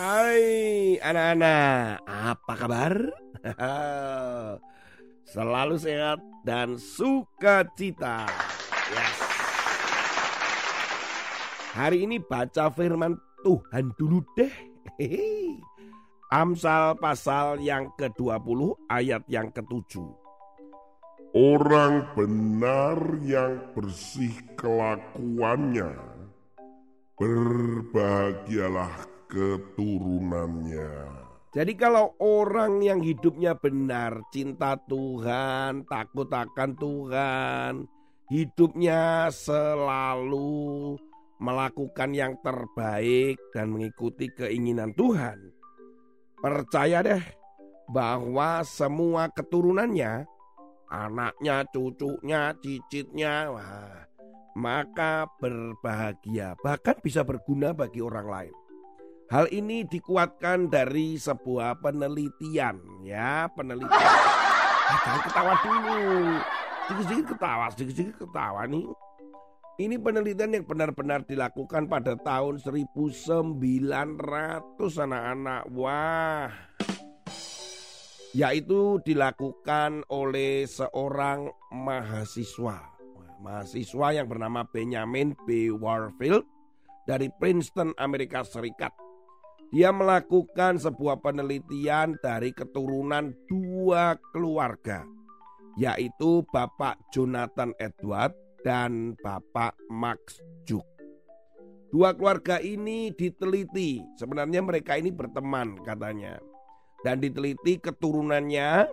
Hai anak-anak, apa kabar? Selalu sehat dan sukacita. Yes. Hari ini baca firman Tuhan dulu deh. Amsal pasal yang ke-20 ayat yang ke-7. Orang benar yang bersih kelakuannya, berbahagialah keturunannya. Jadi kalau orang yang hidupnya benar, cinta Tuhan, takut akan Tuhan, hidupnya selalu melakukan yang terbaik dan mengikuti keinginan Tuhan. Percaya deh bahwa semua keturunannya, anaknya, cucunya, cicitnya, wah, maka berbahagia, bahkan bisa berguna bagi orang lain. Hal ini dikuatkan dari sebuah penelitian ya, penelitian. Ah, jangan ketawa dulu. Sedikit-sedikit ketawa, sedikit-sedikit ketawa nih. Ini penelitian yang benar-benar dilakukan pada tahun 1900 anak-anak. Wah. Yaitu dilakukan oleh seorang mahasiswa. Mahasiswa yang bernama Benjamin B. Warfield dari Princeton, Amerika Serikat. Dia melakukan sebuah penelitian dari keturunan dua keluarga, yaitu Bapak Jonathan Edward dan Bapak Max Juk. Dua keluarga ini diteliti, sebenarnya mereka ini berteman katanya. Dan diteliti keturunannya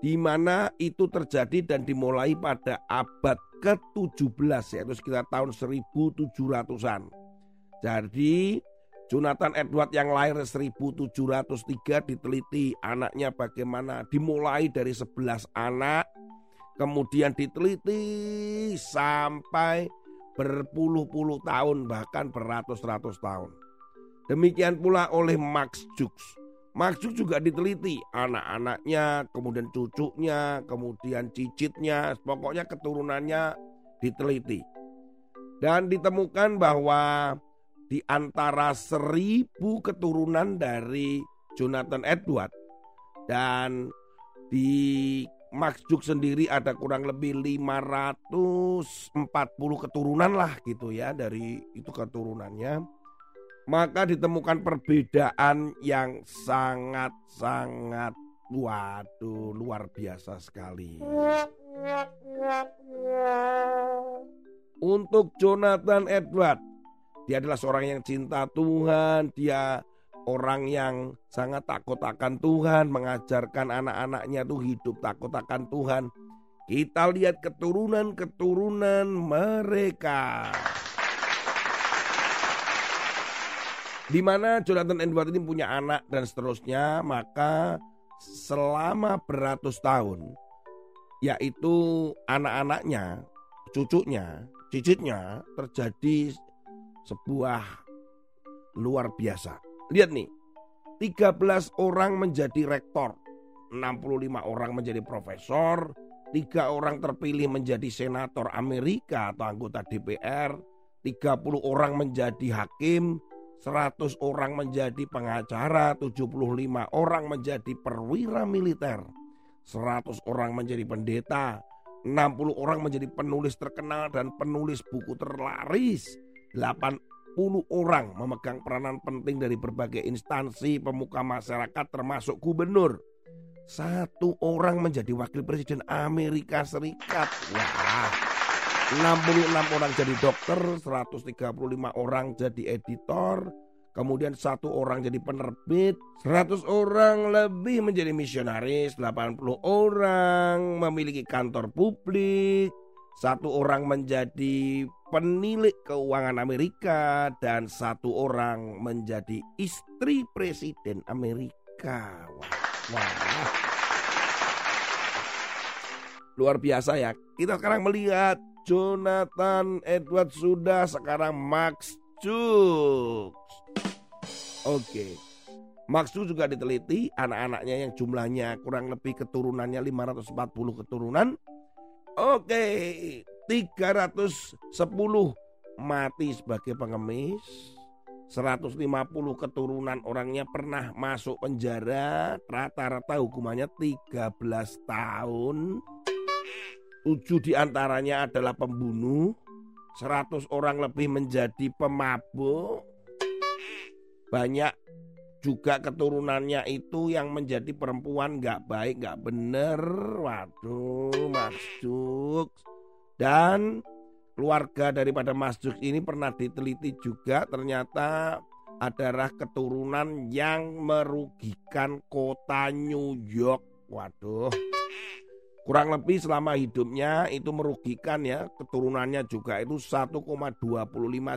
di mana itu terjadi dan dimulai pada abad ke-17 yaitu sekitar tahun 1700-an. Jadi Jonathan Edward yang lahir 1703 diteliti anaknya bagaimana dimulai dari 11 anak kemudian diteliti sampai berpuluh-puluh tahun bahkan beratus-ratus tahun. Demikian pula oleh Max Jukes. Max Jukes juga diteliti anak-anaknya, kemudian cucunya, kemudian cicitnya, pokoknya keturunannya diteliti. Dan ditemukan bahwa di antara seribu keturunan dari Jonathan Edward dan di Max Juk sendiri ada kurang lebih 540 keturunan lah gitu ya dari itu keturunannya. Maka ditemukan perbedaan yang sangat-sangat waduh luar biasa sekali. Untuk Jonathan Edward, dia adalah seorang yang cinta Tuhan, dia orang yang sangat takut akan Tuhan, mengajarkan anak-anaknya tuh hidup takut akan Tuhan. Kita lihat keturunan-keturunan mereka. Di mana Jonathan Edward ini punya anak dan seterusnya, maka selama beratus tahun, yaitu anak-anaknya, cucunya, cicitnya terjadi sebuah luar biasa. Lihat nih, 13 orang menjadi rektor, 65 orang menjadi profesor, tiga orang terpilih menjadi senator Amerika atau anggota DPR, 30 orang menjadi hakim, 100 orang menjadi pengacara, 75 orang menjadi perwira militer, 100 orang menjadi pendeta, 60 orang menjadi penulis terkenal dan penulis buku terlaris, 80 orang memegang peranan penting dari berbagai instansi pemuka masyarakat termasuk gubernur. Satu orang menjadi wakil presiden Amerika Serikat. Wah. 66 orang jadi dokter, 135 orang jadi editor, kemudian satu orang jadi penerbit, 100 orang lebih menjadi misionaris, 80 orang memiliki kantor publik, satu orang menjadi penilik keuangan Amerika dan satu orang menjadi istri presiden Amerika. Wah, wah. Luar biasa ya. Kita sekarang melihat Jonathan Edward sudah sekarang Max Jukes. Oke. Max Jukes juga diteliti anak-anaknya yang jumlahnya kurang lebih keturunannya 540 keturunan. Oke, 310 mati sebagai pengemis, 150 keturunan orangnya pernah masuk penjara, rata-rata hukumannya 13 tahun. 7 di antaranya adalah pembunuh, 100 orang lebih menjadi pemabuk. Banyak juga keturunannya itu yang menjadi perempuan gak baik, gak bener. Waduh, maksud. Dan keluarga daripada Mas Jux ini pernah diteliti juga ternyata adalah keturunan yang merugikan kota New York. Waduh. Kurang lebih selama hidupnya itu merugikan ya keturunannya juga itu 1,25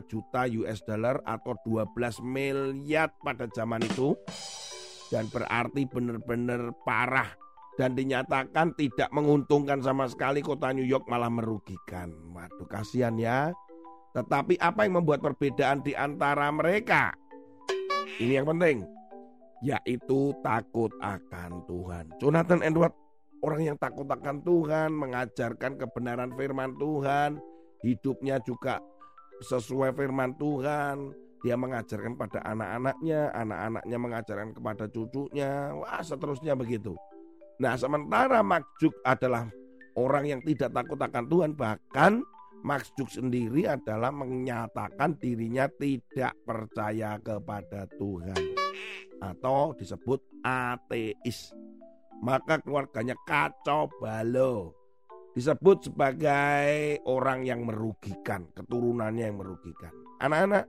juta US dollar atau 12 miliar pada zaman itu. Dan berarti benar-benar parah dan dinyatakan tidak menguntungkan sama sekali kota New York malah merugikan. Waduh kasihan ya. Tetapi apa yang membuat perbedaan di antara mereka? Ini yang penting, yaitu takut akan Tuhan. Jonathan Edward orang yang takut akan Tuhan, mengajarkan kebenaran firman Tuhan, hidupnya juga sesuai firman Tuhan. Dia mengajarkan pada anak-anaknya, anak-anaknya mengajarkan kepada cucunya, wah seterusnya begitu. Nah sementara Makjuk adalah orang yang tidak takut akan Tuhan bahkan Makjuk sendiri adalah menyatakan dirinya tidak percaya kepada Tuhan atau disebut ateis. Maka keluarganya kacau balau. Disebut sebagai orang yang merugikan, keturunannya yang merugikan. Anak-anak,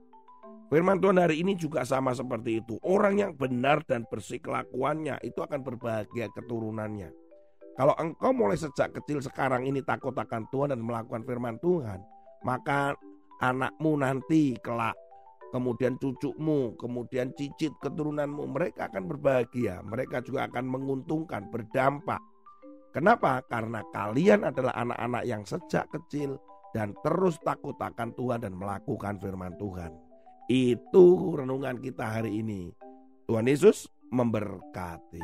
Firman Tuhan hari ini juga sama seperti itu. Orang yang benar dan bersih kelakuannya itu akan berbahagia keturunannya. Kalau engkau mulai sejak kecil sekarang ini takut akan Tuhan dan melakukan firman Tuhan, maka anakmu nanti kelak, kemudian cucumu, kemudian cicit keturunanmu, mereka akan berbahagia. Mereka juga akan menguntungkan, berdampak. Kenapa? Karena kalian adalah anak-anak yang sejak kecil dan terus takut akan Tuhan dan melakukan firman Tuhan. Itu renungan kita hari ini. Tuhan Yesus memberkati.